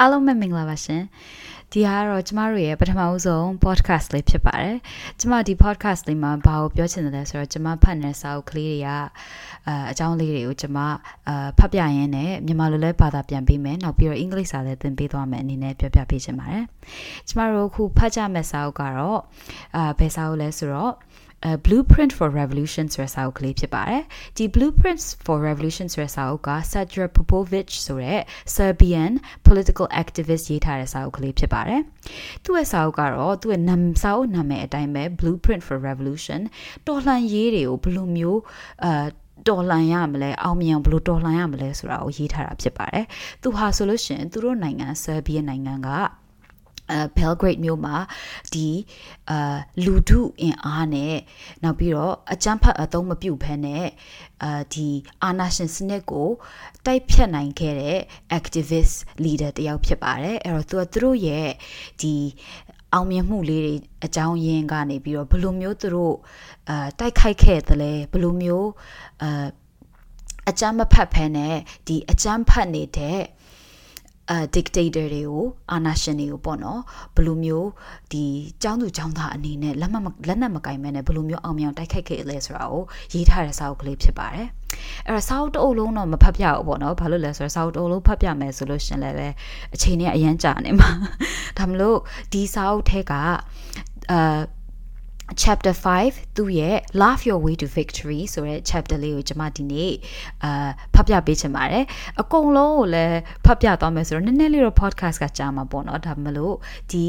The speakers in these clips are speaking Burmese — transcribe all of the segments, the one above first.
အားလုံးပဲမင်္ဂလာပါရှင်ဒီကတော့ကျမတို့ရဲ့ပထမဦးဆုံး podcast လေးဖြစ်ပါတယ်ကျမဒီ podcast လေးမှာဘာကိုပြောချင်တယ်လဲဆိုတော့ကျမဖတ်နေတဲ့စာအုပ်ကလေးတွေကအဲအကြောင်းလေးတွေကိုကျမအဖတ်ပြရင်းနဲ့မြန်မာလိုလဲဘာသာပြန်ပေးမယ်နောက်ပြီးတော့အင်္ဂလိပ်စာလည်းသင်ပေးသွားမယ်အနေနဲ့ပြောပြပေးချင်ပါတယ်ကျမတို့အခုဖတ်ကြမယ့်စာအုပ်ကတော့အာဘယ်စာအုပ်လဲဆိုတော့ uh, Blueprint for Revolution ဆိုတဲ့စာအုပ်ကလေးဖြစ်ပါတယ်။ဒီ Blueprints for Revolution ဆိုတဲ့စာအုပ်က Sergej Popovich ဆိုတဲ့ Serbian political activist ရေးထားတဲ့စာအုပ်ကလေးဖြစ်ပါတယ်။သူ့ရဲ့စာအုပ်ကတော့သူ့ရဲ့နာမည်စာအုပ်နာမည်အတိုင်းပဲ Blueprint for Revolution တော်လှန်ရေးတွေကိုဘယ်လိုမျိုးအာတော်လှန်ရမလဲအောင်မြင်အောင်ဘယ်လိုတော်လှန်ရမလဲဆိုတာကိုရေးထားတာဖြစ်ပါတယ်။သူဟာဆိုလို့ရှိရင်သူတို့နိုင်ငံဆာဘီယနိုင်ငံက အဲ Belgrade မြို့မှာဒီအာလူဒုအင်အားနဲ့နောက်ပြီးတော့အကြမ်းဖက်အသုံးမပြုဘဲနဲ့အာဒီအာနာရှင်စနစ်ကိုတိုက်ဖြတ်နိုင်ခဲ့တဲ့ activist leader တယောက်ဖြစ်ပါတယ်အဲ့တော့သူကသူတို့ရဲ့ဒီအောင်မြင်မှုလေးတွေအကြောင်းရင်းကနေပြီးတော့ဘယ်လိုမျိုးသူတို့အာတိုက်ခိုက်ခဲ့သလဲဘယ်လိုမျိုးအာအကြမ်းမဖက်ဖဲနဲ့ဒီအကြမ်းဖက်နေတဲ့ အာ dictator တွေကိုအာဏာရှင်တွေကိုပေါ့နော်ဘယ်လိုမျိုးဒီចောင်းသူចောင်းသားအနေနဲ့လက်မလက်နက်မကင်မဲနဲ့ဘယ်လိုမျိုးအောင်မြင်တိုက်ခိုက်ခဲ့လဲဆိုတာကိုရေးထားတဲ့စာအုပ်ကလေးဖြစ်ပါတယ်အဲ့တော့စာအုပ်တစ်အုပ်လုံးတော့မဖတ်ပြဘူးပေါ့နော်ဘာလို့လဲဆိုတော့စာအုပ်တစ်အုပ်လုံးဖတ်ပြမယ်ဆိုလို့ရှင်လည်းပဲအချိန်နဲ့အရန်ကြာနေမှာဒါမလို့ဒီစာအုပ်ထဲကအာ chapter 5သူ့ရဲ့ Love Your Way to Victory ဆိုတဲ့ chapter လေးကိုကျွန်မဒီနေ့အာဖတ်ပြပေးချင်ပါတယ်အကုန်လုံးကိုလည်းဖတ်ပြသွားမယ်ဆိုတော့နည်းနည်းလေးတော့ podcast ကကြာမှာပေါ့နော်ဒါမှမလို့ဒီ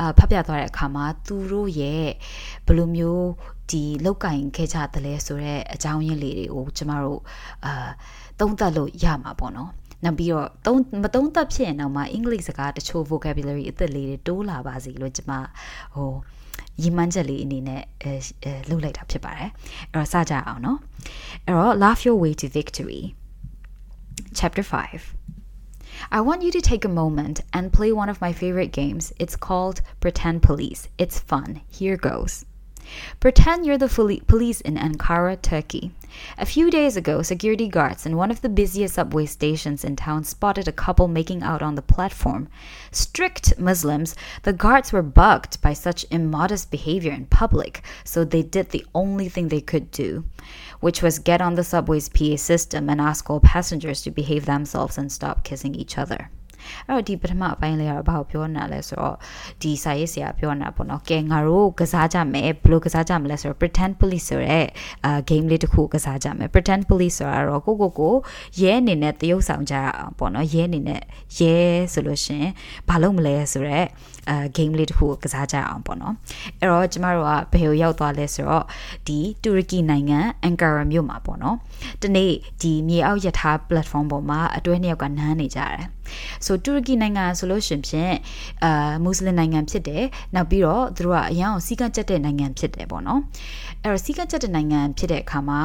အာဖတ်ပြသွားတဲ့အခါမှာသူတို့ရဲ့ဘယ်လိုမျိုးဒီလောက်ကင်ခဲ့ကြတယ်လဲဆိုတော့အကြောင်းရင်းလေးတွေကိုကျမတို့အာသုံးသပ်လို့ရမှာပေါ့နော်နောက်ပြီးတော့သုံးမသုံးသပ်ဖြစ်ရင်တော့မှအင်္ဂလိပ်စကားတချို့ vocabulary အသစ်လေးတွေတိုးလာပါစီလို့ကျမဟို ရည်မှန်းချက်လေးအနေနဲ့အဲလုပ်လိုက်တာဖြစ်ပါတယ်အဲ့တော့စကြအောင်เนาะအဲ့တော့ laugh your way to victory chapter 5 I want you to take a moment and play one of my favorite games. It's called Pretend Police. It's fun. Here goes. Pretend you're the police in Ankara, Turkey. A few days ago, security guards in one of the busiest subway stations in town spotted a couple making out on the platform. Strict Muslims, the guards were bugged by such immodest behavior in public, so they did the only thing they could do, which was get on the subway's PA system and ask all passengers to behave themselves and stop kissing each other. အဲ့တော့ဒီပထမအပိုင်းလေးကတော့ဘာကိုပြောနေတာလဲဆိုတော့ဒီစာရေးဆရာပြောနေတာပေါ့နော်ကဲငါတို့ကစားကြမယ်ဘယ်လိုကစားကြမလဲဆိုတော့ pretend police ဆိုတဲ့အာ game လေးတစ်ခုကစားကြမယ် pretend police ဆိုတာတော့ကိုကိုကိုရဲအနေနဲ့တရုပ်ဆောင်ကြရအောင်ပေါ့နော်ရဲအနေနဲ့ရဲဆိုလို့ရှင်ဘာလုပ်မလဲဆိုတော့ အာ game လေးတစ်ခုကိုကစားကြအောင်ပေါ့နော်အဲ့တော့ကျမတို့ကဘယ်ကိုရောက်သွားလဲဆိုတော့ဒီတူရကီနိုင်ငံအန်ကာရာမြို့မှာပေါ့နော်ဒီနေ့ဒီမြေအောက်ရထား platform ပေါ်မှာအတွဲနှစ်ယောက်ကနမ်းနေကြတယ်ဆိုတူရကီနိုင်ငံဆိုလို့ရှင်ဖြင့်အာမွတ်စလင်နိုင်ငံဖြစ်တယ်နောက်ပြီးတော့သူတို့ကအရန်အောင်စီကံကျက်တဲ့နိုင်ငံဖြစ်တယ်ပေါ့နော်အဲ့တော့စီကံကျက်တဲ့နိုင်ငံဖြစ်တဲ့အခါမှာ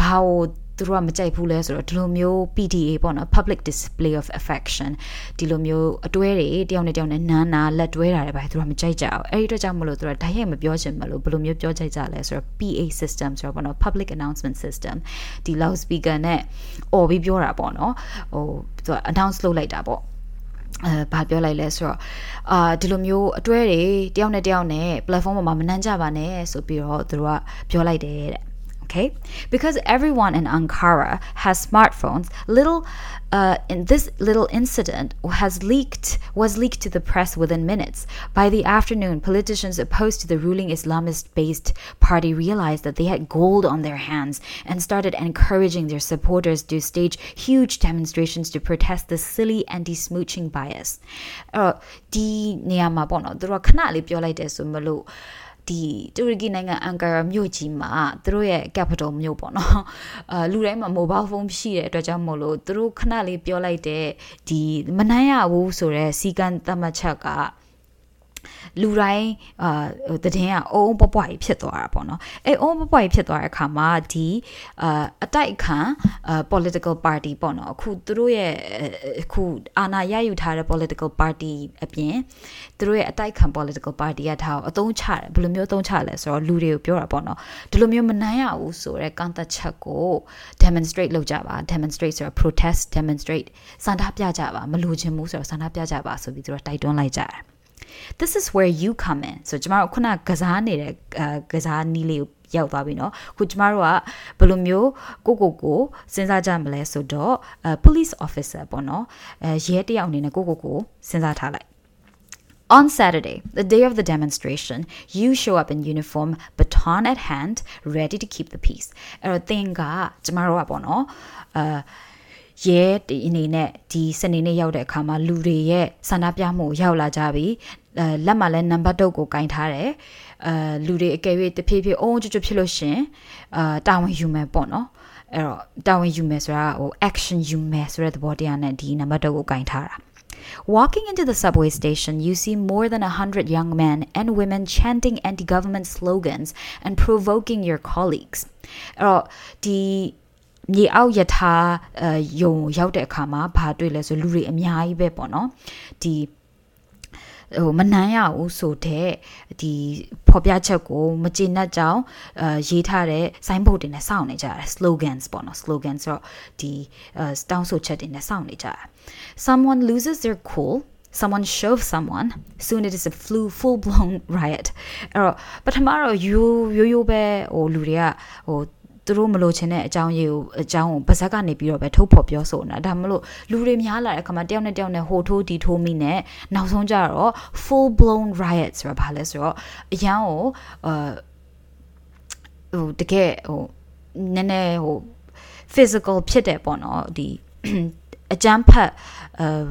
ဘာကို သူတို့ကမကြိုက်ဘူးလဲဆိုတော့ဒီလိုမျိုး PDA ပေါ့နော် public display of affection ဒီလိုမျိုးအတွဲတွေတယောက်နဲ့တယောက်နဲ့နန်းနာလက်တွဲတာတွေပါသူတို့ကမကြိုက်ကြအောင်အဲ့ဒီတော့ကြောင့်မလို့သူတို့ဓာတ်ရိုက်မပြောချင်မလို့ဘယ်လိုမျိုးပြောကြိုက်ကြလဲဆိုတော့ PA system ဆိုတော့ပေါ့နော် public announcement system ဒီ loudspeaker နဲ့អော်ပြီးပြောတာပေါ့နော်ဟိုသူက announce လုပ်လိုက်တာပေါ့အဲဘာပြောလိုက်လဲဆိုတော့အာဒီလိုမျိုးအတွဲတွေတယောက်နဲ့တယောက်နဲ့ platform ပေါ်မှာမနှမ်းကြပါနဲ့ဆိုပြီးတော့သူတို့ကပြောလိုက်တယ်တဲ့ okay? Because everyone in Ankara has smartphones, little uh, in this little incident has leaked was leaked to the press within minutes. By the afternoon, politicians opposed to the ruling Islamist-based party realized that they had gold on their hands and started encouraging their supporters to stage huge demonstrations to protest the silly anti-smooching bias. Uh, ဒီနေရာမှာပေါ့နော်သူတို့ကခဏလေးပြောလိုက်တယ်ဆိုမလို့ ဒီတူရကီနိုင်ငံအန်ကာရာမြို့ကြီးမှာသူတို့ရဲ့ capital မြို့ပေါ့နော်အာလူတိုင်းမှာ mobile phone ရှိတဲ့အတွက်ကြောင့်မို့လို့သူတို့ခဏလေးပြောလိုက်တဲ့ဒီမနှမ်းရဘူးဆိုတော့စီကံသတ်မှတ်ချက်က လူတိုင်းအာတည်င်းကအုံးပွပွားကြီးဖြစ်သွားတာပေါ့နော်အဲအုံးပွပွားကြီးဖြစ်သွားတဲ့အခါမှာဒီအာအတိုက်ခံအာ political party ပေါ့နော်အခုသူတို့ရဲ့အခုအာဏာရယူထားတဲ့ political party အပြင်သူတို့ရဲ့အတိုက်ခံ political party ကထားအသုံးချတယ်ဘယ်လိုမျိုးအသုံးချလဲဆိုတော့လူတွေကိုပြောတာပေါ့နော်ဒီလိုမျိုးမနိုင်ရဘူးဆိုတော့ကန့်သက်ချက်ကို demonstrate လုပ်ကြပါ demonstrate ဆိုတော့ protest demonstrate စန္ဒပြကြပါမလိုချင်ဘူးဆိုတော့စန္ဒပြကြပါဆိုပြီးသူတို့တိုက်တွန်းလိုက်ကြတယ် this is where you come in ဆိုကျမတို့ခုနကစားနေတဲ့ကစားနီးလေးကိုရောက်သွားပြီเนาะခုကျမတို့ကဘယ်လိုမျိုးကိုကိုကိုစဉ်းစားကြမလဲဆိုတော့ police officer ပေါ့เนาะအဲရဲတယောက်အနေနဲ့ကိုကိုကိုစဉ်းစားထားလိုက် On Saturday, the day of the demonstration, you show up in uniform, baton at hand, ready to keep the peace. အဲ့တော့သင်ကကျမတို့ကပေါ့နော်အာရဲဒီအနေနဲ့ဒီစနေနေ့ရောက်တဲ့အခါမှာလူတွေရဲ့ဆန္ဒပြမှုရောက်လာကြပြီအဲ လက်မှာလည်းနံပါတ်တုပ်ကိုကင်ထားတယ်အဲလူတွေအကယ်၍တဖြည်းဖြည်းအုံးကျွတ်ကျွတ်ဖြစ်လို့ရှင်အာတာဝန်ယူမယ်ပေါ့နော်အဲ့တော့တာဝန်ယူမယ်ဆိုတာဟို action ယူမယ်ဆိုတဲ့သဘောတရားနဲ့ဒီနံပါတ်တုပ်ကိုကင်ထားတာ Walking into the subway station, you see more than a hundred young men and women chanting anti government slogans and provoking your colleagues. အဲ့တော့ဒီမြေအောက်ယထာယုံရောက်တဲ့အခါမှာဘာတွေ့လဲဆိုလူတွေအများကြီးပဲပေါ့နော်ဒီ ဟိုမနှမ်းရဘူးဆိုတဲ့ဒီဖော်ပြချက်ကိုမကျေနပ်ကြောင်းအဲရေးထားတဲ့ sign board တွေနဲ့စောင့်နေကြတယ် slogans ပေါ့နော် slogans ဆိုတော့ဒီတောင်းဆိုချက်တွေနဲ့စောင့်နေကြတယ် someone loses their cool someone shoves someone soon it is a flu full blown riot အဲ့တော့ပထမတော့ရိုးရိုးရိုးပဲဟိုလူတွေကဟို သူတို့မလို့ချင်တဲ့အကြောင်းရေးကိုအကြောင်းကိုပါဇက်ကနေပြီးတော့ပဲထုတ်ဖော်ပြောဆိုတာဒါမလို့လူတွေများလာတဲ့အခါမှာတယောက်နဲ့တယောက်နဲ့ဟိုထိုးဒီထိုးမိနဲ့နောက်ဆုံးကြတော့ full blown riot ဆိုတာဘာလဲဆိုတော့အရန်ကိုအာဟိုတကယ်ဟိုနည်းနည်းဟို physical ဖြစ်တယ်ပေါ့နော်ဒီအကြမ်းဖက်အာ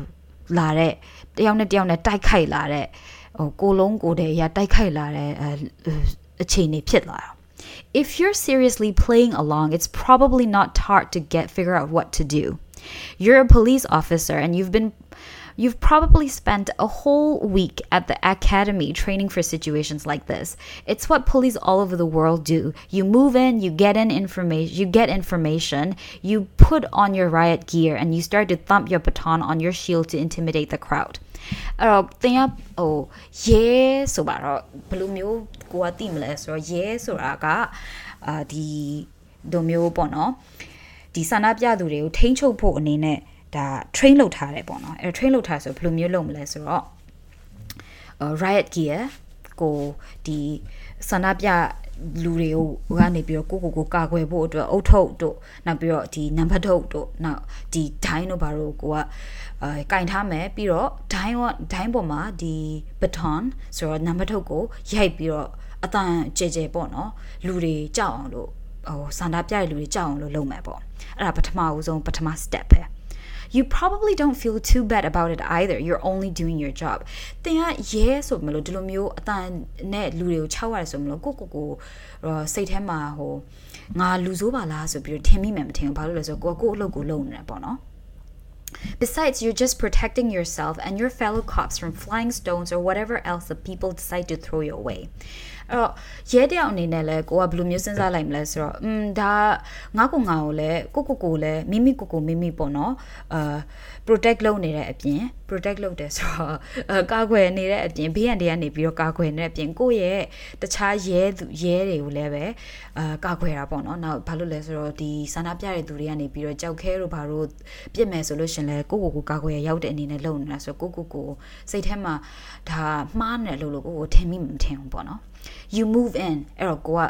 လာတဲ့တယောက်နဲ့တယောက်နဲ့တိုက်ခိုက်လာတဲ့ဟိုကိုလုံးကိုတည်းရတိုက်ခိုက်လာတဲ့အခြေအနေဖြစ်လာတာ if you're seriously playing along, it's probably not hard to get figure out what to do. You're a police officer and you've been You've probably spent a whole week at the academy training for situations like this. It's what police all over the world do. You move in, you get in information, you get information, you put on your riot gear and you start to thump your baton on your shield to intimidate the crowd. အဲ့တော့သင်ကဟိုရဲဆိုပါတော့ဘယ်လိုမျိုးကိုကသိမလဲဆိုတော့ရဲဆိုတာကအာဒီဒိုမျိုးပေါ့နော်ဒီဆန္ဒပြသူတွေကိုထိန်းချုပ်ဖို့အနေနဲ့ဒါ train လုပ်ထားတယ်ပေါ့နော်အဲ train လုပ်ထားဆိုဘယ်လိုမျိုးလုပ်မလဲဆိုတော့ riot gear ကိုဒီဆန္ဒပြ လူတွေကိုကနေပြီးတော့ကိုကိုကိုကာကွယ်ဖို့အတွက်အုတ်ထုတ်တို့နောက်ပြီးတော့ဒီနံပါတ်ထုတ်တို့နောက်ဒီဒိုင်းတို့ဘာလို့ကိုကအဲကင်ထားမယ်ပြီးတော့ဒိုင်းကဒိုင်းပေါ်မှာဒီ baton ဆိုတော့နံပါတ်ထုတ်ကိုရိုက်ပြီးတော့အတန်ကြဲကြဲပေါ့နော်လူတွေကြောက်အောင်လို့ဟိုစန္ဒပြတဲ့လူတွေကြောက်အောင်လို့လုပ်မယ်ပေါ့အဲ့ဒါပထမဦးဆုံးပထမ step ပဲ you probably don't feel too bad about it either you're only doing your job တင်ကရဲဆိုမလို့ဒီလိုမျိုးအတန်နဲ့လူတွေကိုခြောက်ရတယ်ဆိုမလို့ကိုကိုကိုစိတ်ထဲမှာဟိုငါလူဆိုးပါလားဆိုပြီးတော့ထင်မိမယ်မထင်ဘူးဘာလို့လဲဆိုတော့ကိုကိုအလုပ်ကိုလုပ်နေတယ်ပေါ့နော် Besides, you're just protecting yourself and your fellow cops from flying stones or whatever else the people decide to throw your way. အဲ့တော့ရဲတယောက်အနေနဲ့လဲကိုကဘယ်လိုမျိုးစဉ်းစားလိုက်မလဲဆိုတော့อืมဒါငါ့ကိုငါ့ကိုလဲကိုကိုကိုလဲမိမိကိုကိုမိမိပေါ့နော်အာ protect လုပ်နေတဲ့အပြင် protect လုပ်တယ်ဆိုတော့အကာကွယ်နေတဲ့အပြင်ဘေးရန်တွေကနေပြီးတော့ကာကွယ်နေတဲ့အပြင်ကိုယ့်ရဲ့တခြားရဲသူရဲတွေကိုလည်းပဲအာကာကွယ်တာပေါ့နော်နောက်ဘာလို့လဲဆိုတော့ဒီဆန္ဒပြတဲ့သူတွေကနေပြီးတော့ကြောက်ခဲတို့ဘာလို့ပြစ်မယ်ဆိုလို့ရှင်လဲကိုကိုကိုကာကွယ်ရောက်တဲ့အနေနဲ့လုပ်နေတာဆိုကိုကိုကိုစိတ်ထဲမှာဒါမှားနေလို့လို့ကိုကိုထင်မိမထင်ဘူးပေါ့နော် you move in အဲ့တော့ကိုက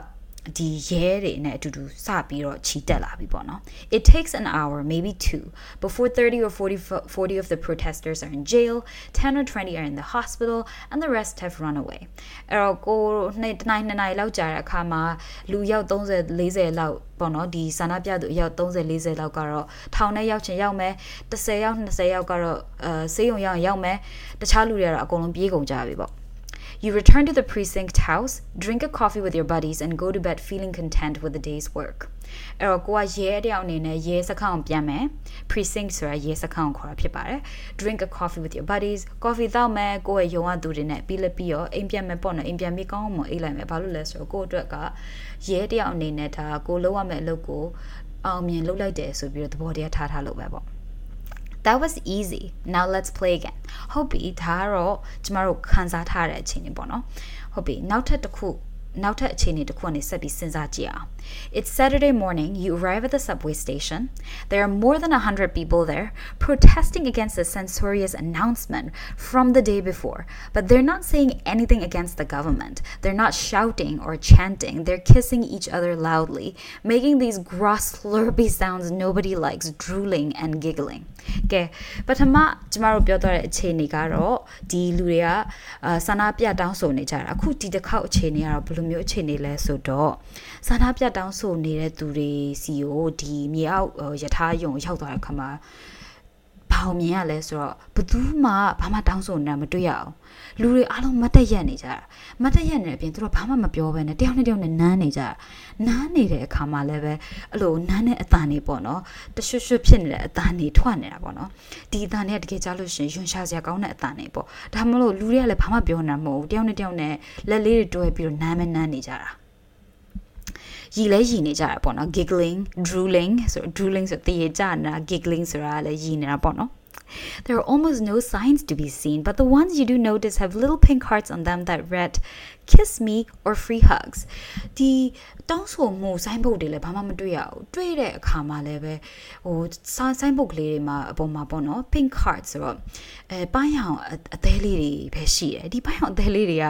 ဒီရဲတွေနဲ့အတူတူစပြီးတော့ခြိတက်လာပြီပေါ့နော် it takes an hour maybe two before 30 or 40 40 of the protesters are in jail 10 or 20 are in the hospital and the rest have run away အဲ့တော့ကိုနှစ်တနိုင်နှစ်နိုင်လောက်ကြာတဲ့အခါမှာလူရောက်30 40လောက်ပေါ့နော်ဒီဆန္ဒပြသူအယောက်30 40လောက်ကတော့ထောင်ထဲရောက်ချင်ရောက်မယ်10ရောက်20ရောက်ကတော့အဲဆေးရုံရောက်ရောက်မယ်တခြားလူတွေကတော့အကုန်လုံးပြေးကုန်ကြပြီပေါ့ You return to the precinct house, drink a coffee with your buddies, and go to bed feeling content with the day's work. အဲ့တော့ကိုကရဲတယောက်အနေနဲ့ရဲစခန်းကိုပြန်မယ် precinct ဆိုတာရဲစခန်းကိုခေါ်တာဖြစ်ပါတယ် drink a coffee with your buddies coffee တောက်မယ်ကိုယ့်ရဲ့ယုံရသူတွေနဲ့ပြီးလက်ပြီးတော့အိမ်ပြန်မယ်ပေါ့နော်အိမ်ပြန်ပြီးကောင်းအောင်မအိတ်လိုက်မယ်ဘာလို့လဲဆိုတော့ကိုယ့်အတွက်ကရဲတယောက်အနေနဲ့ဒါကိုလုံးဝမယ်အလုပ်ကိုအောင်မြင်လုပ်လိုက်တယ်ဆိုပြီးတော့သဘောတရားထားထားလို့ပဲပေါ့ That was easy. Now let's play again. ဟုတ်ပြီဒါကတော့ကျမတို့ခန်းစားထားတဲ့အခြေအနေပေါ့နော်။ဟုတ်ပြီနောက်ထပ်တစ်ခု နောက်ထပ်အခြေအနေတစ်ခုကနေဆက်ပြီးစဉ်းစားကြည့်အောင် It's Saturday morning you arrive at the subway station there are more than 100 people there protesting against the censorious announcement from the day before but they're not saying anything against the government they're not shouting or chanting they're kissing each other loudly making these gross slurpy sounds nobody likes drooling and giggling ကဲပထမကျမတို့ပြောသွားတဲ့အခြေအနေကတော့ဒီလူတွေကအာဆန္ဒပြတောင်းဆိုနေကြတာအခုဒီတစ်ခေါက်အခြေအနေကတော့ဘယ် လိုမျိုးအခြေအနေလဲဆိုတော့ဆန္ဒပြတောင်းဆိုနေတဲ့သူတွေစီကိုဒီမြေအောက်ယထာယုံရောက်သွားတဲ့ခါမှာဘာ အောင်မြင်ရလဲဆိုတော့ဘသူမှဘာမှတောင်းဆိုနေတာမတွေ့ရအောင်လူတွေအားလုံးမတ်တက်ရက်နေကြတာမတ်တက်ရက်နေတဲ့အပြင်သူတို့ဘာမှမပြောဘဲနဲ့တယောက်နဲ့တယောက်နဲ့နမ်းနေကြတာနမ်းနေတဲ့အခါမှာလည်းပဲအဲ့လိုနမ်းတဲ့အတန်နေပေါ့နော်တရွှွတ်ရွှွတ်ဖြစ်နေတဲ့အတန်နေထွက်နေတာပေါ့နော်ဒီအတန်တွေကတကယ်ကြားလို့ရှင်ယွန်ရှာစရာကောင်းတဲ့အတန်နေပေါ့ဒါမှမဟုတ်လူတွေကလည်းဘာမှပြောနေတာမဟုတ်ဘူးတယောက်နဲ့တယောက်နဲ့လက်လေးတွေတွဲပြီးတော့နမ်းမဲနမ်းနေကြတာ ရီလဲရီနေကြတာပေါ့နော် giggling drooling ဆို drooling ဆိုတရေကြနေတာ giggling ဆိုတာလည်းရီနေတာပေါ့နော် There are almost no signs to be seen, but the ones you do notice have little pink hearts on them that read kiss me or free hugs ဒီတောင်းဆိုမှုဆိုင်းဘုတ်တွေလည်းဘာမှမတွေ့ရဘူးတွေ့တဲ့အခါမှာလည်းပဲဟိုဆိုင်းဘုတ်ကလေးတွေမှာအပေါ်မှာပေါ့နော် pink heart ဆိုတော့အဲပိုင်းအောင်အသေးလေးတွေပဲရှိတယ်ဒီပိုင်းအောင်အသေးလေးတွေက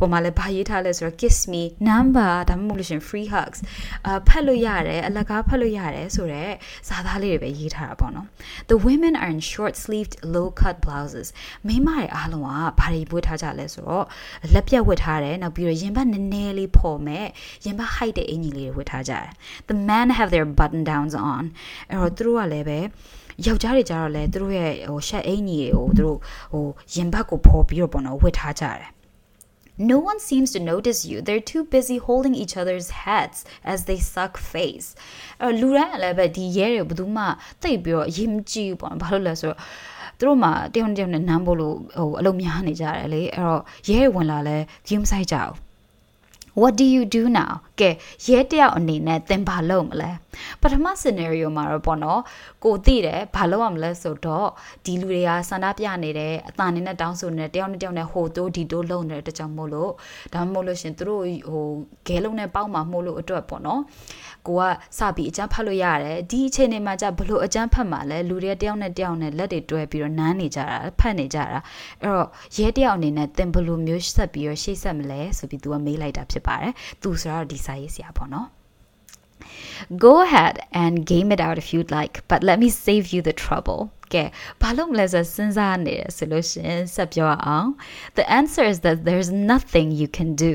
ပေါ်မှာလည်းဘာရေးထားလဲဆိုတော့ kiss me number ဒါမှမဟုတ်လို့ရှင် free hugs အဖတ်လို့ရတယ်အလကားဖတ်လို့ရတယ်ဆိုတော့ဇာသားလေးတွေပဲရေးထားတာပေါ့နော် The women are in short sleeved low cut blouses မိန်းမတွေအားလုံးကဘာတွေဝတ်ထားကြလဲဆိုတော့လက်ပြတ်ဝတ်ထားတယ်နောက်ပြီးတော့ရင်ဘတ်နည်းနည်းလေးပေါ်မဲ့ရင်ဘတ် height တဲ့အင်ကြီးလေးတွေဝတ်ထားကြတယ် The men have their button downs on အဲ့တော့သူတို့ကလည်းပဲယောက်ျားတွေကြတော့လေသူတို့ရဲ့ဟိုရှက်အင်ကြီးတွေကိုသူတို့ဟိုရင်ဘတ်ကိုဖော်ပြီးတော့ပေါ့နော်ဝတ်ထားကြတယ် No one seems to notice you. They're too busy holding each other's heads as they suck face. အဲလူတိုင်းလည်းပဲဒီရဲတွေဘယ်သူမှသိပ်ပြီးတော့အရင်မကြည့်ဘူးပေါ့ဘာလို့လဲဆိုတော့ သူတို့မှတယောက်နဲ့တယောက်နဲ့နမ်းဖို့လို့ဟိုအလုံးများနေကြတယ်လေအဲ့တော့ရဲဝင်လာလဲ game ဆိုင်ကြအောင် what do you do now ကဲရဲတယောက်အနေနဲ့သင်ဘာလုပ်မလဲပထမ scenario မှာတော့ပေါ့နော်ကိုသိတယ်ဘာလုပ်ရမလဲဆိုတော့ဒီလူတွေကဆန္ဒပြနေတယ်အတန်နေနဲ့တောင်းဆိုနေတယ်တယောက်နဲ့တယောက်နဲ့ဟိုတိုးဒီတိုးလုံနေတဲ့တကြောင်မို့လို့ဒါမှမဟုတ်လို့ရှင်သူတို့ဟိုဂဲလုံးနဲ့ပေါက်မှာမို့လို့အတွက်ပေါ့နော်ကိုကစပြီးအကျန်းဖတ်လို့ရတယ်ဒီအချိန်နေမှာじゃဘလို့အကျန်းဖတ်မှာလဲလူတွေတယောက်နဲ့တယောက်နဲ့လက်တွေတွဲပြီးတော့နမ်းနေကြတာဖတ်နေကြတာအဲ့တော့ရဲတယောက်အနေနဲ့သင်ဘလို့မျိုးဆက်ပြီးတော့ရှေ့ဆက်မလဲဆိုပြီး तू ကမေးလိုက်တာဖြစ်ပါတယ်သူဆိုတော့ဒီ စာရေးဆရာပေါ့နော် Go ahead and game it out if you'd like, but let me save you the trouble. ကဲဘာလို့မလဲဆိုစဉ်းစားနေရဆိုလို့ရှင်ဆက်ပြောအောင် The answer is that there's nothing you can do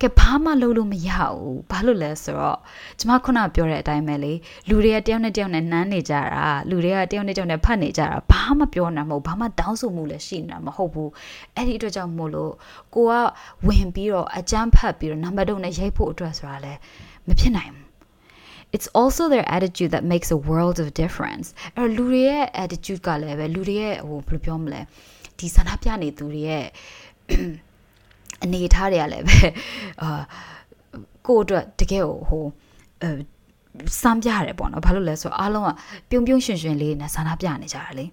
ကဲဘာမှလုပ်လို့မရဘူးဘာလို့လဲဆိုတော့ကျမခုနပြောတဲ့အတိုင်းပဲလေလူတွေကတယောက်နဲ့တယောက်နဲ့နှမ်းနေကြတာလူတွေကတယောက်နဲ့တယောက်နဲ့ဖတ်နေကြတာဘာမှပြောနေတာမဟုတ်ဘာမှတောင်းဆိုမှုလည်းရှိနေတာမဟုတ်ဘူးအဲ့ဒီအတွက်ကြောင့်မို့လို့ကိုကဝင်ပြီးတော့အကြမ်းဖတ်ပြီးတော့နံပါတ်2နဲ့ရိုက်ဖို့အတွက်ဆိုတာလည်းမဖြစ်နိုင်ဘူး it's also their attitude that makes a world of difference အဲ့လူတွေရဲ့ attitude ကလည်းပဲလူတွေရဲ့ဟိုဘယ်လိုပြောမလဲဒီဆန္ဒပြနေသူတွေရဲ့အနေထားတွေကလည်းပဲအာကိုယ့်အတွက်တကယ်ဟိုအဲစမ်းပြရတယ်ပေါ့နော်ဘာလို့လဲဆိုတော့အားလုံးကပြုံပြုံရွှင်ရွှင်လေးနဲ့ဆန္ဒပြနေကြတာလေ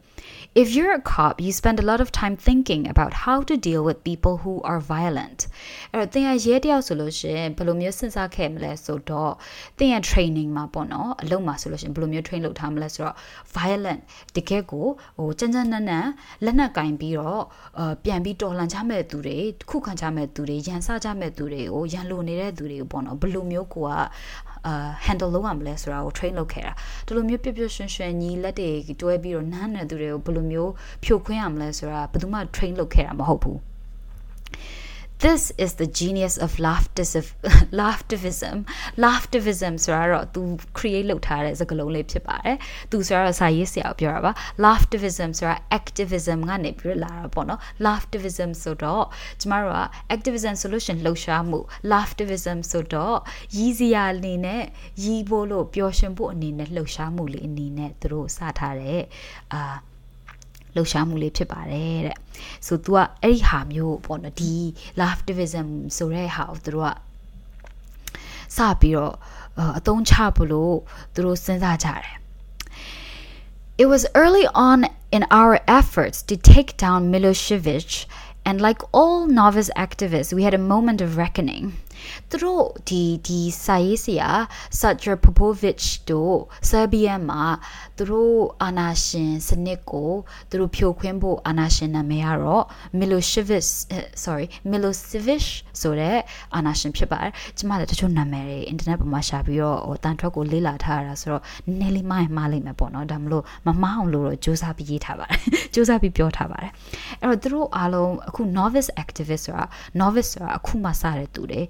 If you're a cop you spend a lot of time thinking about how to deal with people who are violent အဲ့တော့သင်ရရဲတယောက်ဆိုလို့ရှင်ဘယ်လိုမျိုးစဉ်းစားခဲ့မလဲဆိုတော့သင်ရ training မှာပေါ့နော်အလုပ်မှာဆိုလို့ရှင်ဘယ်လိုမျိုး train လုပ်ထားမလဲဆိုတော့ violent တကယ်ကိုဟိုကြမ်းကြမ်းနက်နက်လက်နက်ကင်ပြီးတော့အပြန်ပြီးတော်လှန်ကြမဲ့သူတွေခုခံကြမဲ့သူတွေရန်စကြမဲ့သူတွေကိုရန်လိုနေတဲ့သူတွေကိုပေါ့နော်ဘယ်လိုမျိုးကိုက အာ handle လုပ်ရမလဲဆိုတာကို train လုပ်ခဲ့တာဒီလိုမျိုးပြပြရွှင်ရွှင်ညီလက်တွေတွဲပြီးတော့နားနေသူတွေကိုဘယ်လိုမျိုးဖြိုခွင်းရမလဲဆိုတာဘယ်သူမှ train လုပ်ခဲ့တာမဟုတ်ဘူး this is the genius of laughtivism laughtivism laughtivism ဆိုတာတော့ तू create လုပ်ထားတဲ့စကားလုံးလေးဖြစ်ပါတယ်။ तू ဆိုတာတော့စာရေးဆရာပြောတာပါ။ laughtivism ဆိုတာ activism ကနေပြီးလာတာပေါ့နော်။ laughtivism ဆိုတော့ကျမတို့က activism solution လှုပ်ရှားမှု laughtivism ဆိုတော့ရည်စရာအနေနဲ့ရည်ဖို့လို့ပျော်ရွှင်ဖို့အနေနဲ့လှုပ်ရှားမှုလေးအနေနဲ့သူတို့စထားတဲ့အာ လှုပ်ရှားမှုလေးဖြစ်ပါတယ်တဲ့ဆို तू ကအဲ့ဒီဟာမျိုးပေါ့နော်ဒီ laughtivism ဆိုတဲ့ဟာကိုသူတို့ကစပြီးတော့အသုံးချဖို့လို့သူတို့စဉ်းစားကြတယ် It was early on in our efforts to take down Milosevic and like all novice activists we had a moment of reckoning သူတို့ဒီဒီစာရေးဆရာ Sergei Popovich တို့ဆာဘီယန်မှာသူတို့အာနာရှင်စနစ်ကိုသူတို့ဖြိုခွင်းဖို့အာနာရှင်နာမည်ကတော့ Milosevic sorry Milosevic ဆိုတဲ့အာနာရှင်ဖြစ်ပါတယ်ကျမလည်းတချို့နာမည်တွေအင်တာနက်ပေါ်မှာရှာပြီးတော့ဟိုတန်ထွက်ကိုလေ့လာထားရတာဆိုတော့နည်းနည်းလေးမှားရင်မှားလိမ့်မယ်ပေါ့နော်ဒါမလို့မမှားအောင်လို့တော့စူးစမ်းပြီးရေးထားပါတယ်စူးစမ်းပြီးပြောထားပါတယ်အဲ့တော့သူတို့အားလုံးအခု novice activist ဆိုတာ novice ဆိုတာအခုမှစတဲ့သူတွေ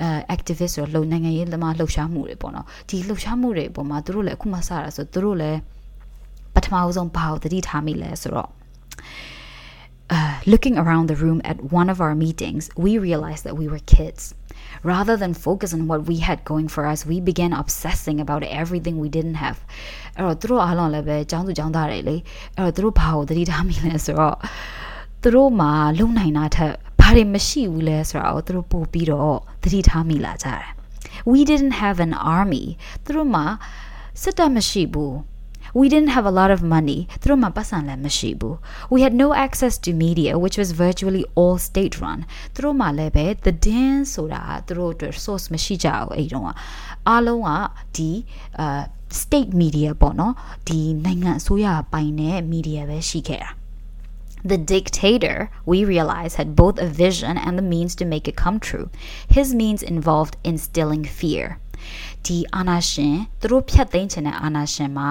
အဲ activist ဆိုတော့လုံနိုင်ငံရေးသမားလှုပ်ရှားမှုတွေပေါ့နော်ဒီလှုပ်ရှားမှုတွေအပေါ်မှာသူတို့လည်းအခုမှစတာဆိုသူတို့လည်းပထမဆုံးဘာကိုသတိထားမိလဲဆိုတော့ Uh, looking around the room at one of our meetings, we realized that we were kids. Rather than focus on what we had going for us, we began obsessing about everything we didn't have. အဲ့တော့သူတို့အားလုံးလည်းပဲចောင်းသူចောင်းသားတွေလေအဲ့တော့သူတို့ဘာကိုသတိထားမိလဲဆိုတော့သူတို့မှာလုံနိုင်တာထက် ဘာတွေမရှိဘူးလဲဆိုတာကိုသူတို့ပို့ပြီးတော့သတိထားမိလာကြတယ် we didn't have an army သူတို့မှာစစ်တပ်မရှိဘူး we didn't have a lot of money သူတို့မှာပတ်စံလည်းမရှိဘူး we had no access to media which was virtually all state run သူတို့မှာလည်းပဲသတင်းဆိုတာသူတို့အတွက် source မရှိကြဘူးအဲ့တုန်းကအားလုံးကဒီအာ state media ပေါ့နော်ဒီနိုင်ငံအစိုးရပိုင်တဲ့ media ပဲရှိခဲ့တာ The dictator, we realize, had both a vision and the means to make it come true. His means involved instilling fear. ဒီအာနာရှင်သူတို့ဖြတ်သိမ်းခြင်းတဲ့အာနာရှင်မှာ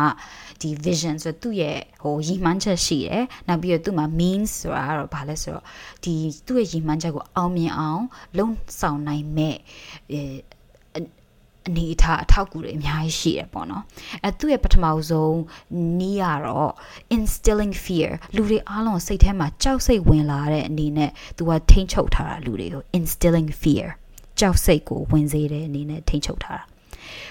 ဒီ vision ဆိုသူ့ရဲ့ဟိုရည်မှန်းချက်ရှိတယ်။နောက်ပြီးတော့သူ့မှာ means ဆိုတာကတော့ဘာလဲဆိုတော့ဒီသူ့ရဲ့ရည်မှန်းချက်ကိုအောင်မြင်အောင်လုံဆောင်နိုင်မဲ့ အနေအထားအထောက်အကူတွေအများကြီးရှိတယ်ပေါ့နော်အဲသူ့ရဲ့ပထမဆုံးနီးရတော့ instilling fear လူတွေအားလုံးစိတ်ထဲမှာကြောက်စိတ်ဝင်လာတဲ့အနေနဲ့သူကထိန်းချုပ်ထားတာလူတွေကို instilling fear ကြောက်စိတ်ကိုဝင်စေတဲ့အနေနဲ့ထိန်းချုပ်ထားတာ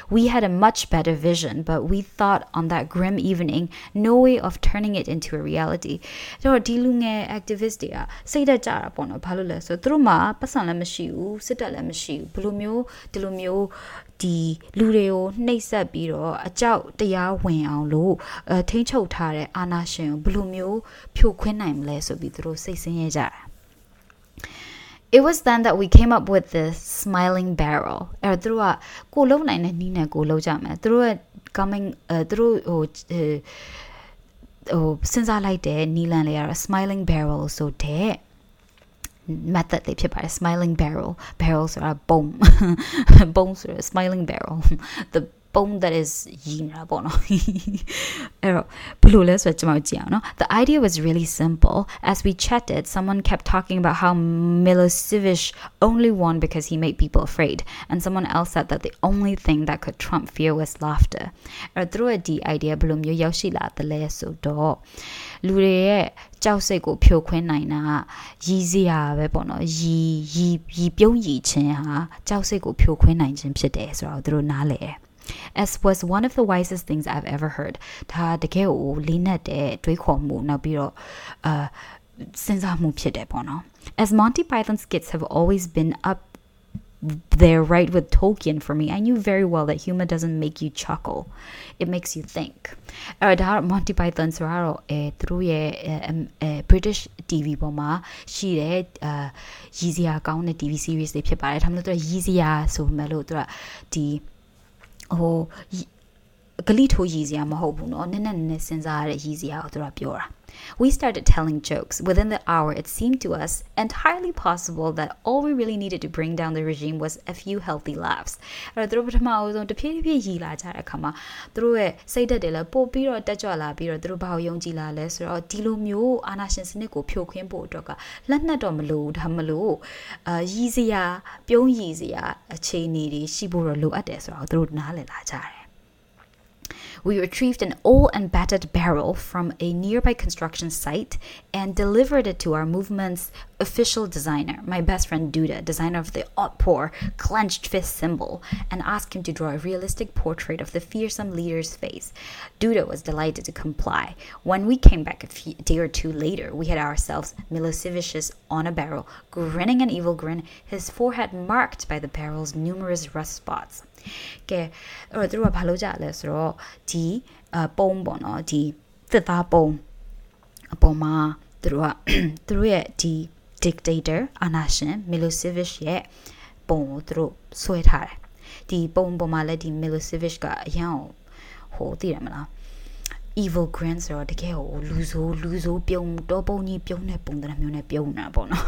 We had a much better vision, but we thought on that grim evening no way of turning it into a reality. တော့ဒီလူငယ် activist တွေကစိတ်သက်ကြတာပေါ့နော်ဘာလို့လဲဆိုတော့သူတို့မှာပတ်စံလည်းမရှိဘူးစစ်တပ်လည်းမရှိဘူးဘယ်လိုမျိုးဒီလိုမျိုး ဒီလူတွေကိုနှိပ်စက်ပြီးတော့အကြောက်တရားဝင်အောင်လို့အထိန်းချုပ်ထားတဲ့အာဏာရှင်ကိုဘယ်လိုမျိုးဖြိုခွင်းနိုင်မလဲဆိုပြီးသူတို့စိတ်ဆင်းရဲကြတာ it was then that we came up with this smiling barrel အဲ့တော့သူတို့ကကိုလုံးနိုင်တဲ့နီးနဲ့ကိုလုံးကြမယ်သူတို့က coming အဲသူတို့ဟိုဟိုစဉ်းစားလိုက်တဲ့နီလန်လေးကတော့ smiling barrel ဆိုတဲ့ method လေးဖြစ်ပါတယ် smiling barrel barrel ဆိုတာပုံပုံဆိုရ smiling barrel the bone that is ရည်နေတာပေါ့နော်အဲ့တော့ဘယ်လိုလဲဆိုတော့ကျွန်တော်ကြည့်အောင်နော် the idea was really simple as we chatted someone kept talking about how Milosevic only won because he made people afraid and someone else said that the only thing that could trump fear was laughter အဲ့တော့သူတို့ရဲ့ဒီ idea ဘယ်လိုမျိုးရောက်ရှိလာသလဲဆိုတော့လူတွေရဲ့ကြောက်စိတ်ကိုဖြိုခွင်းနိုင်တာရည်စရာပဲပေါ့နော်ရည်ရည်ရည်ပြုံးရည်ခြင်းဟာကြောက်စိတ်ကိုဖြိုခွင်းနိုင်ခြင်းဖြစ်တယ်ဆိုတော့သူတို့နားလည်တယ် as was one of the wisest things I've ever heard ဒါတကယ်ကိုလေးနက်တဲ့တွေးခေါ်မှုနောက်ပြီးတော့အာစဉ်းစားမှုဖြစ်တယ်ပေါ့နော် as Monty Python skits have always been up there right with Tolkien for me. I knew very well that humor doesn't make you chuckle. It makes you think. အဲ့ဒါ Monty Python ဆိုတော့အဲသူတို့ရဲ့အဲ British TV ပေါ်မှာရှိတဲ့အာရည်စရာကောင်းတဲ့ TV series တွေဖြစ်ပါတယ်။ဒါမှမဟုတ်သူရည်စရာဆိုမှလို့သူကဒီ ဟို ဂလိထိုးရည်စရာမဟုတ်ဘူးเนาะနည်းနည်းနည်းနည်းစဉ်းစားရတဲ့ရည်စရာကိုသူကပြောတာ We started telling jokes. Within the hour, it seemed to us entirely possible that all we really needed to bring down the regime was a few healthy laughs. အဲ့တော့သူတို့ပထမအဆုံးတဖြည်းဖြည်းရည်လာကြတဲ့အခါမှာသူတို့ရဲ့စိတ်ဓာတ်တွေလည်းပို့ပြီးတော့တက်ကြွလာပြီးတော့သူတို့ဘာကိုယုံကြည်လာလဲဆိုတော့ဒီလိုမျိုးအာနာရှင်စနစ်ကိုဖြိုခွင်းဖို့အတွက်ကလက်နက်တော့မလို့ဒါမလို့အာရည်စရာပြုံးရည်စရာအခြေအနေတွေရှိဖို့တော့လိုအပ်တယ်ဆိုတော့သူတို့နားလည်လာကြတယ် we retrieved an old and battered barrel from a nearby construction site and delivered it to our movement's official designer, my best friend Duda, designer of the outpour clenched fist symbol, and asked him to draw a realistic portrait of the fearsome leader's face. Duda was delighted to comply. When we came back a, few, day or two later, we had ourselves Milosevic's on a barrel, grinning an evil grin, his forehead marked by the barrel's numerous rust spots. ကဲအဲ့တော့သူတို့ကဘာလုပ်ကြလဲဆိုတော့ဒီအပုံပေါ့နော်ဒီတစ်သားပုံအပေါ်မှာသူတို့ကသူတို့ရဲ့ဒီ dictator အာနာရှင် Milosevic ရဲ့ပုံကိုသူတို့ဆွဲထားတယ်ဒီပုံပေါ်မှာလည်းဒီ Milosevic ကအရန်ဟိုသိရမလား evil grin ဆိုတော့တကယ်ဟိုလူဆိုးလူဆိုးပြုံးတောပုံကြီးပြုံးတဲ့ပုံသဏ္ဍာန်မျိုးနဲ့ပြုံးနေတာပေါ့နော်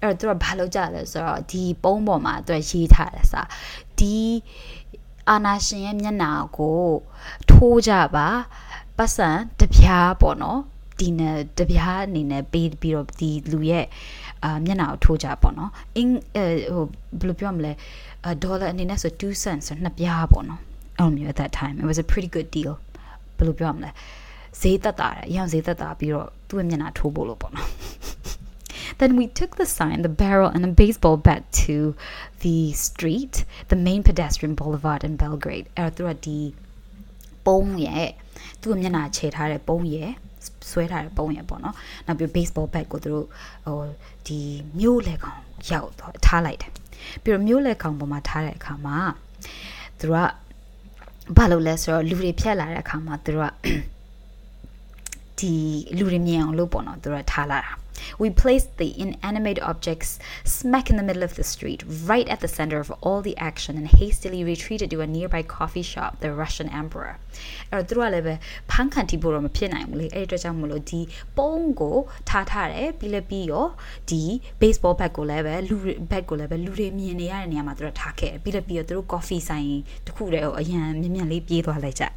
အဲ့တော့သူကဘာလုပ်ကြလဲဆိုတော့ဒီပုံးပေါ်မှာသူကရေးထားတယ်စာဒီအာနာရှင်ရဲ့မျက်နှာကိုထိုးကြပါပတ်စံတပြားပေါ့နော်ဒီနဲ့တပြားအနေနဲ့ပေးပြီးတော့ဒီလူရဲ့အာမျက်နှာကိုထိုးကြပေါ့နော်အင်းဟိုဘယ်လိုပြောမလဲဒေါ်လာအနေနဲ့ဆို2 cents ဆိုနှစ်ပြားပေါ့နော်အဲ့လိုမျိုး at that time it was a pretty good deal ဘယ်လိုပြောမလဲဈေးသက်တာတယ်အရင်ဈေးသက်တာပြီးတော့သူ့ရဲ့မျက်နှာထိုးဖို့လို့ပေါ့နော် Then we took the sign, the barrel, and a baseball bat to the street, the main pedestrian boulevard in Belgrade. အဲ့တော့သူကဒီပုံးရဲ့သူ့မျက်နှာခြေထားတဲ့ပုံးရဲ့ဆွဲထားတဲ့ပုံးရဲ့ပေါ့နော်။နောက်ပြီး baseball bat ကိုသူတို့ဟိုဒီမျိုးလက်ကောင်ရောက်တော့ထားလိုက်တယ်။ပြီးတော့မျိုးလက်ကောင်ပေါ်မှာထားတဲ့အခါမှာသူကဘာလို့လဲဆိုတော့လူတွေဖြတ်လာတဲ့အခါမှာသူတို့ကဒီလူတွေမြင်အောင်လုပ်ပေါ့နော်သူတို့ထားလာတာ We placed the inanimate objects smack in the middle of the street, right at the center of all the action, and hastily retreated to a nearby coffee shop, the Russian Emperor. အဲ့တော့သူတို့ကလည်းပဲဖန်ခံတီးဖို့တော့မဖြစ်နိုင်ဘူးလေအဲ့ဒီအတွက်ကြောင့်မလို့ဒီပုံးကိုထားထားတယ်ပြီးလည်းပြီးရောဒီ baseball bat ကိုလည်းပဲလူ bat ကိုလည်းပဲလူတွေမြင်နေရတဲ့နေရာမှာသူတို့ထားခဲ့ပြီးလည်းပြီးရောသူတို့ coffee ဆိုင်တခုတည်းကိုအရန်မြင်မြင်လေးပြေးသွားလိုက်ကြတယ်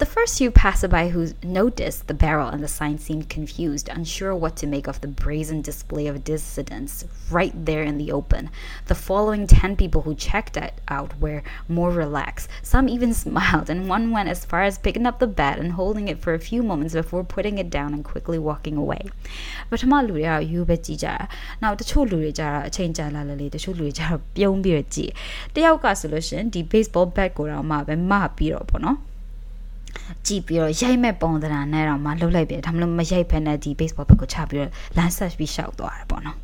the first few passerby who noticed the barrel and the sign seemed confused, unsure what to make of the brazen display of dissidents right there in the open. The following 10 people who checked it out were more relaxed. Some even smiled, and one went as far as picking up the bat and holding it for a few moments before putting it down and quickly walking away. ပထမလူတွေကယူပဲကြည့်ကြတာ။နောက်တချို့လူတွေကြတာအချိန်ကြာလာလေတချို့လူတွေကြတော့ပြုံးပြီးတော့ကြည့်။တယောက်ကဆိုလို့ရှင်ဒီ baseball bat ကိုတော့မှပဲမပြီးတော့ပေါ့နော်။ ကြည့်ပြီးတော့ရိုက်မဲ့ပုံသဏ္ဍာန်နဲ့တော့မှလှုပ်လိုက်ပြီဒါမှမဟုတ်မရိုက်ဖက်နဲ့ဒီ baseball ဘက်ကိုချပြီးတော့လမ်းဆက်ပြီးရှောက်သွားတယ်ပေါ့နော်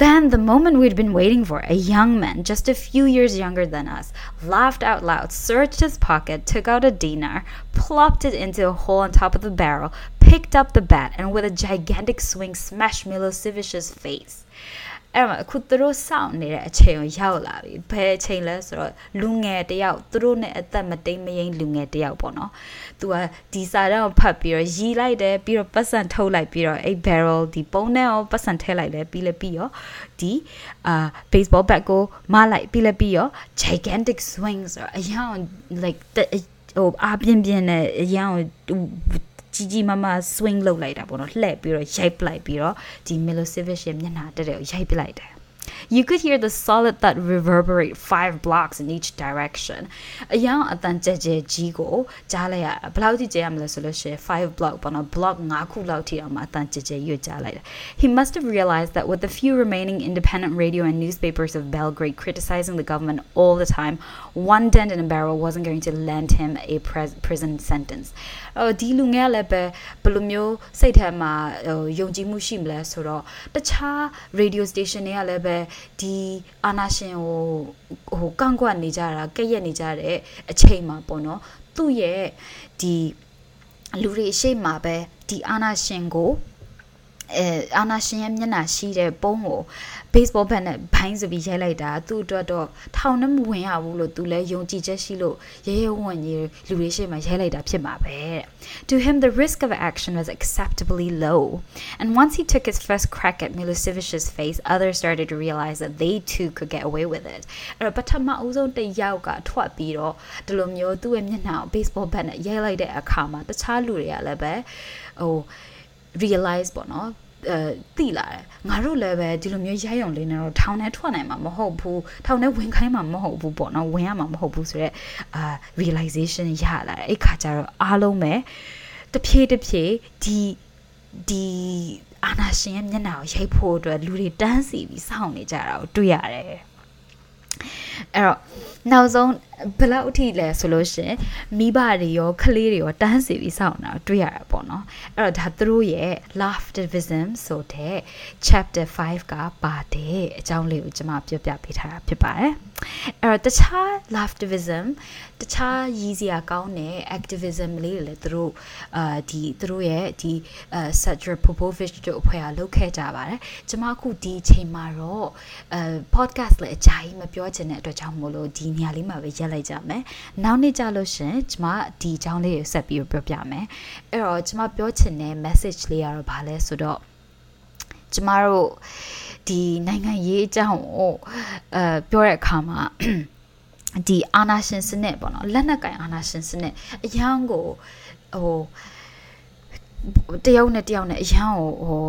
Then, the moment we'd been waiting for, a young man, just a few years younger than us, laughed out loud, searched his pocket, took out a dinar, plopped it into a hole on top of the barrel, picked up the bat, and with a gigantic swing smashed Milosevic's face. အဲ့မှာအခုသူတို့စောင့်နေတဲ့အချိန်ကိုရောက်လာပြီဘယ်အချိန်လဲဆိုတော့လူငယ်တယောက်သူတို့နဲ့အသက်မတိမ်မယိမ်းလူငယ်တယောက်ပေါ့နော်သူကဒီစာတန်းကိုဖတ်ပြီးတော့ရီလိုက်တယ်ပြီးတော့ပတ်စံထုတ်လိုက်ပြီးတော့အဲ့ barrel ဒီပုံနဲ့ရောပတ်စံထည့်လိုက်တယ်ပြီးလည်းပြီးရောဒီအာ baseball bat ကိုမလိုက်ပြီးလည်းပြီးရော gigantic swing ဆိုတော့အရင် like ဟိုအပြင်းပြင်းနဲ့အရင် ကြီးကြီးမားမား swing လုပ်လိုက်တာပေါ့နော်လှည့်ပြီးတော့ရိုက်ပလိုက်ပြီးတော့ဒီ Milosevic ရဲ့မျက်နှာတက်တဲ့ကိုရိုက်ပလိုက်တယ် You could hear the solid thud reverberate five blocks in each direction. အယောင်အတန်ကြဲကြဲကြီးကိုကြားလိုက်ရဘယ်လောက်ထိကြဲရမလဲဆိုလို့ရှိရင်5 block ပေါ့နော် block 5ခုလောက်ထိအောင်မှအတန်ကြဲကြဲရွတ်ကြားလိုက်တာ He must have realized that with the few remaining independent radio and newspapers of Belgrade criticizing the government all the time, one dent in a barrel wasn't going to land him a prison sentence. အော်ဒီလူငယ်လည်းပဲဘယ်လိုမျိုးစိတ်ထဲမှာယုံကြည်မှုရှိမလဲဆိုတော့တခြား radio station တွေကလည်းပဲ ဲဒီအာနာရှင်ဟိုဟိုကန့်ကွက်နေကြတာကဲ့ရဲ့နေကြတဲ့အချိန်မှာပေါ့နော်သူ့ရဲ့ဒီလူတွေအရှိမပဲဒီအာနာရှင်ကို အဲအာနာရှင်ရဲ့မျက်နှာရှိတဲ့ပုံးကို baseball bat နဲ့ဘိုင်းဆိုပြီးရိုက်လိုက်တာသူ့အတွက်တော့ထောင်နဲ့မဝင်ရဘူးလို့သူလည်းယုံကြည်ချက်ရှိလို့ရဲရဲဝံ့ကြီးလူတွေရှေ့မှာရိုက်လိုက်တာဖြစ်မှာပဲ To him the risk of action was acceptably low and once he took his first crack at Milosevic's face others started to realize that they too could get away with it အဲ့တော့ပထမအဦးဆုံးတယောက်ကထွက်ပြီးတော့ဒီလိုမျိုးသူ့ရဲ့မျက်နှာကို baseball bat နဲ့ရိုက်လိုက်တဲ့အခါမှာတခြားလူတွေကလည်းပဲဟို realize ပေါ့နော်အဲတိလာတယ်ငါတို့လည်းပဲဒီလိုမျိုးရိုက်ရုံလေးနဲ့တော့ထောင်ထဲထွက်နိုင်မှာမဟုတ်ဘူးထောင်ထဲဝင်ခိုင်းမှာမဟုတ်ဘူးပေါ့နော်ဝင်ရမှာမဟုတ်ဘူးဆိုတော့အာ realization ရလာတယ်အဲ့ခါကျတော့အားလုံးပဲတဖြည်းတဖြည်းဒီဒီအာနာရှင်ရဲ့မျက်နှာကိုရိုက်ဖို့အတွက်လူတွေတန်းစီပြီးစောင့်နေကြတာကိုတွေ့ရတယ် အဲ့တော့နောက်ဆုံးဘယ်လောက်အထိလဲဆိုလို့ရှင်မိဘတွေရောကလေးတွေရောတန်းစီပြီးစောင့်တာတွေ့ရတာပေါ့နော်အဲ့တော့ဒါသူတို့ရဲ့ laughtivism ဆိုတဲ့ chapter 5ကပါတဲ့အကြောင်းလေးကိုကျွန်မပြောပြပေးထားတာဖြစ်ပါတယ်အဲ့တော့တခြား laughtivism တခြားရည်စရာကောင်းတဲ့ activism လေးတွေလည်းသူတို့အာဒီသူတို့ရဲ့ဒီ Sergey Popovich တို့အဖွဲ့ကလုပ်ခဲ့ကြပါတယ်ကျွန်မအခုဒီအချိန်မှာတော့အဲ podcast လည်းအကြိုက်မပြောချင်တဲ့အတွက်ကြောင့်မို့လို့ဒီနေရာလေးမှာပဲရက်လိုက်ကြမယ်နောက်နေ့ကြလို့ရှင်ကျွန်မဒီအကြောင်းလေးကိုဆက်ပြီးပြောပြမယ်အဲ့တော့ကျွန်မပြောချင်တဲ့ message လေးကတော့ဘာလဲဆိုတော့ကျမတို့ဒီနိုင်ငံရေးအကြောင်းကိုအဲပြောတဲ့အခါမှာဒီအာနာရှင်စနစ်ပေါ့နော်လက်နက်ကင်အာနာရှင်စနစ်အရန်ကိုဟိုတယောက်နဲ့တယောက်နဲ့အရန်ကိုဟို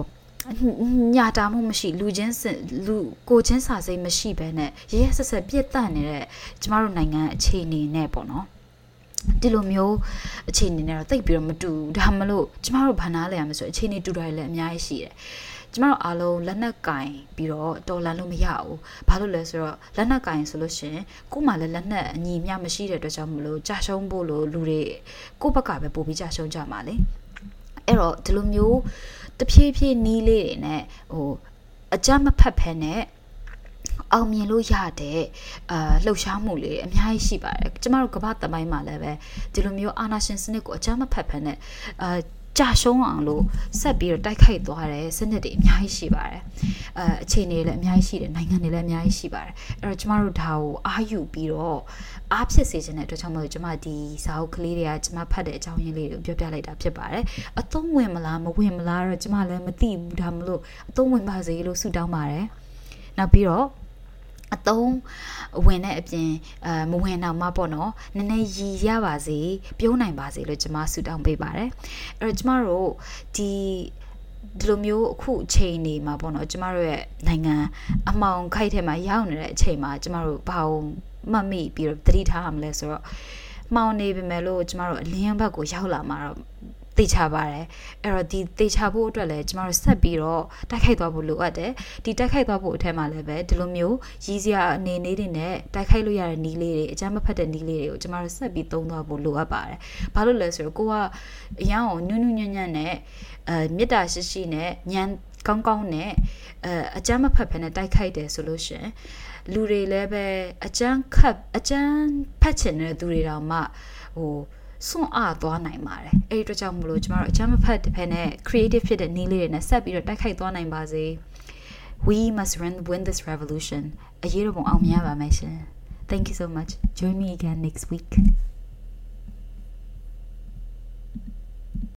ညာတာမှုမရှိလူချင်းလူကိုချင်းစာစိတ်မရှိဘဲနဲ့ရရဆက်ဆက်ပြည့်တတ်နေတဲ့ကျမတို့နိုင်ငံအခြေအနေနဲ့ပေါ့နော်ဒီလိုမျိုးအခြေအနေနဲ့တော့တိတ်ပြီးတော့မတူဒါမလို့ကျမတို့ဘာနာလဲရမဆိုအခြေအနေတူတာလည်းအများကြီးရှိတယ်ကျမတို့အားလုံးလက်နက်ကင်ပြီးတော့တော်လန်လို့မရဘူးဘာလို့လဲဆိုတော့လက်နက်ကင်ဆိုလို့ရှင်ကို့မှာလည်းလက်နက်အညီမျှမရှိတဲ့အတွက်ကြောင့်မလို့ကြာရှုံးဖို့လို့လူတွေကို့ဘက်ကပဲပို့ပြီးကြာရှုံးကြမှာလေအဲ့တော့ဒီလိုမျိုး တဖြည်းဖြည်းနီးလေးတွေနဲ့ဟိုအကြမ်းမဖက်ဖဲနဲ့အောင်မြင်လို့ရတဲ့အာလှုပ်ရှားမှုလေးအများကြီးရှိပါတယ်ကျမတို့ကမ္ဘာတမိုင်းမှာလည်းပဲဒီလိုမျိုးအာနာရှင်စနစ်ကိုအကြမ်းမဖက်ဖက်နဲ့အာ ကြာရှုံးအောင်လို့ဆက်ပြီးတော့တိုက်ခိုက်သွားတယ်စနစ်တွေအများကြီးရှိပါတယ်အဲအခြေအနေလည်းအများကြီးရှိတယ်နိုင်ငံတွေလည်းအများကြီးရှိပါတယ်အဲ့တော့ကျမတို့ဒါကိုအာယူပြီးတော့အားဖြစ်စေခြင်းတဲ့အတွက်ကြောင့်မို့ကျမဒီစာအုပ်ကလေးတွေကကျမဖတ်တဲ့အကြောင်းရင်းလေးကိုပြောပြလိုက်တာဖြစ်ပါတယ်အသုံးဝင်မလားမဝင်မလားတော့ကျမလည်းမသိဘူးဒါမလို့အသုံးဝင်ပါစေလို့ဆုတောင်းပါတယ်နောက်ပြီးတော့ အတုံးဝင်တဲ့အပြင်အဲမဝင်တော့မှပေါ့နော်နည်းနည်းရည်ရပါစေပြုံးနိုင်ပါစေလို့ကျွန်မဆုတောင်းပေးပါတယ်အဲ့တော့ကျမတို့ဒီဒီလိုမျိုးအခုအချိန်နေမှာပေါ့နော်ကျမတို့ရဲ့နိုင်ငံအမောင်ခိုက်ထဲမှာရောက်နေတဲ့အချိန်မှာကျမတို့ဘာလို့မှတ်မိပြီးတော့သတိထားရမလဲဆိုတော့မှောင်နေပြီမဲ့လို့ကျမတို့အလင်းဘက်ကိုရောက်လာမှာတော့ သိချပါတယ်အဲ့တော့ဒီသိချဖို့အတွက်လည်းကျမတို့ဆက်ပြီးတော့တိုက်ခိုက်သွားဖို့လိုအပ်တယ်ဒီတိုက်ခိုက်သွားဖို့အထက်မှာလည်းပဲဒီလိုမျိုးရည်စရာအနေလေးတွေနဲ့တိုက်ခိုက်လို့ရတဲ့နီးလေးတွေအကြမ်းမဖက်တဲ့နီးလေးတွေကိုကျမတို့ဆက်ပြီးသုံးသွားဖို့လိုအပ်ပါတယ်ဘာလို့လဲဆိုတော့ကိုကအရန်ကိုနုနုညံ့ညံ့နဲ့အဲမေတ္တာရှိရှိနဲ့ညံကောင်းကောင်းနဲ့အဲအကြမ်းမဖက်ဖက်နဲ့တိုက်ခိုက်တယ်ဆိုလို့ရှင်လူတွေလည်းပဲအကြမ်းခတ်အကြမ်းဖက်ချင်တဲ့သူတွေတောင်မှဟို စွန့်အားသွားနိုင်ပါတယ်အဲ့ဒီအတွက်ကြောင့်မလို့ကျမတို့အချမ်းမဖတ်တစ်ဖက်နဲ့ creative ဖြစ်တဲ့နည်းလေးတွေနဲ့ဆက်ပြီးတော့တိုက်ခိုက်သွားနိုင်ပါစေ we must win win this revolution အရေးတော်ပုံအောင်မြင်ရပါမယ်ရှင် thank you so much join me again next week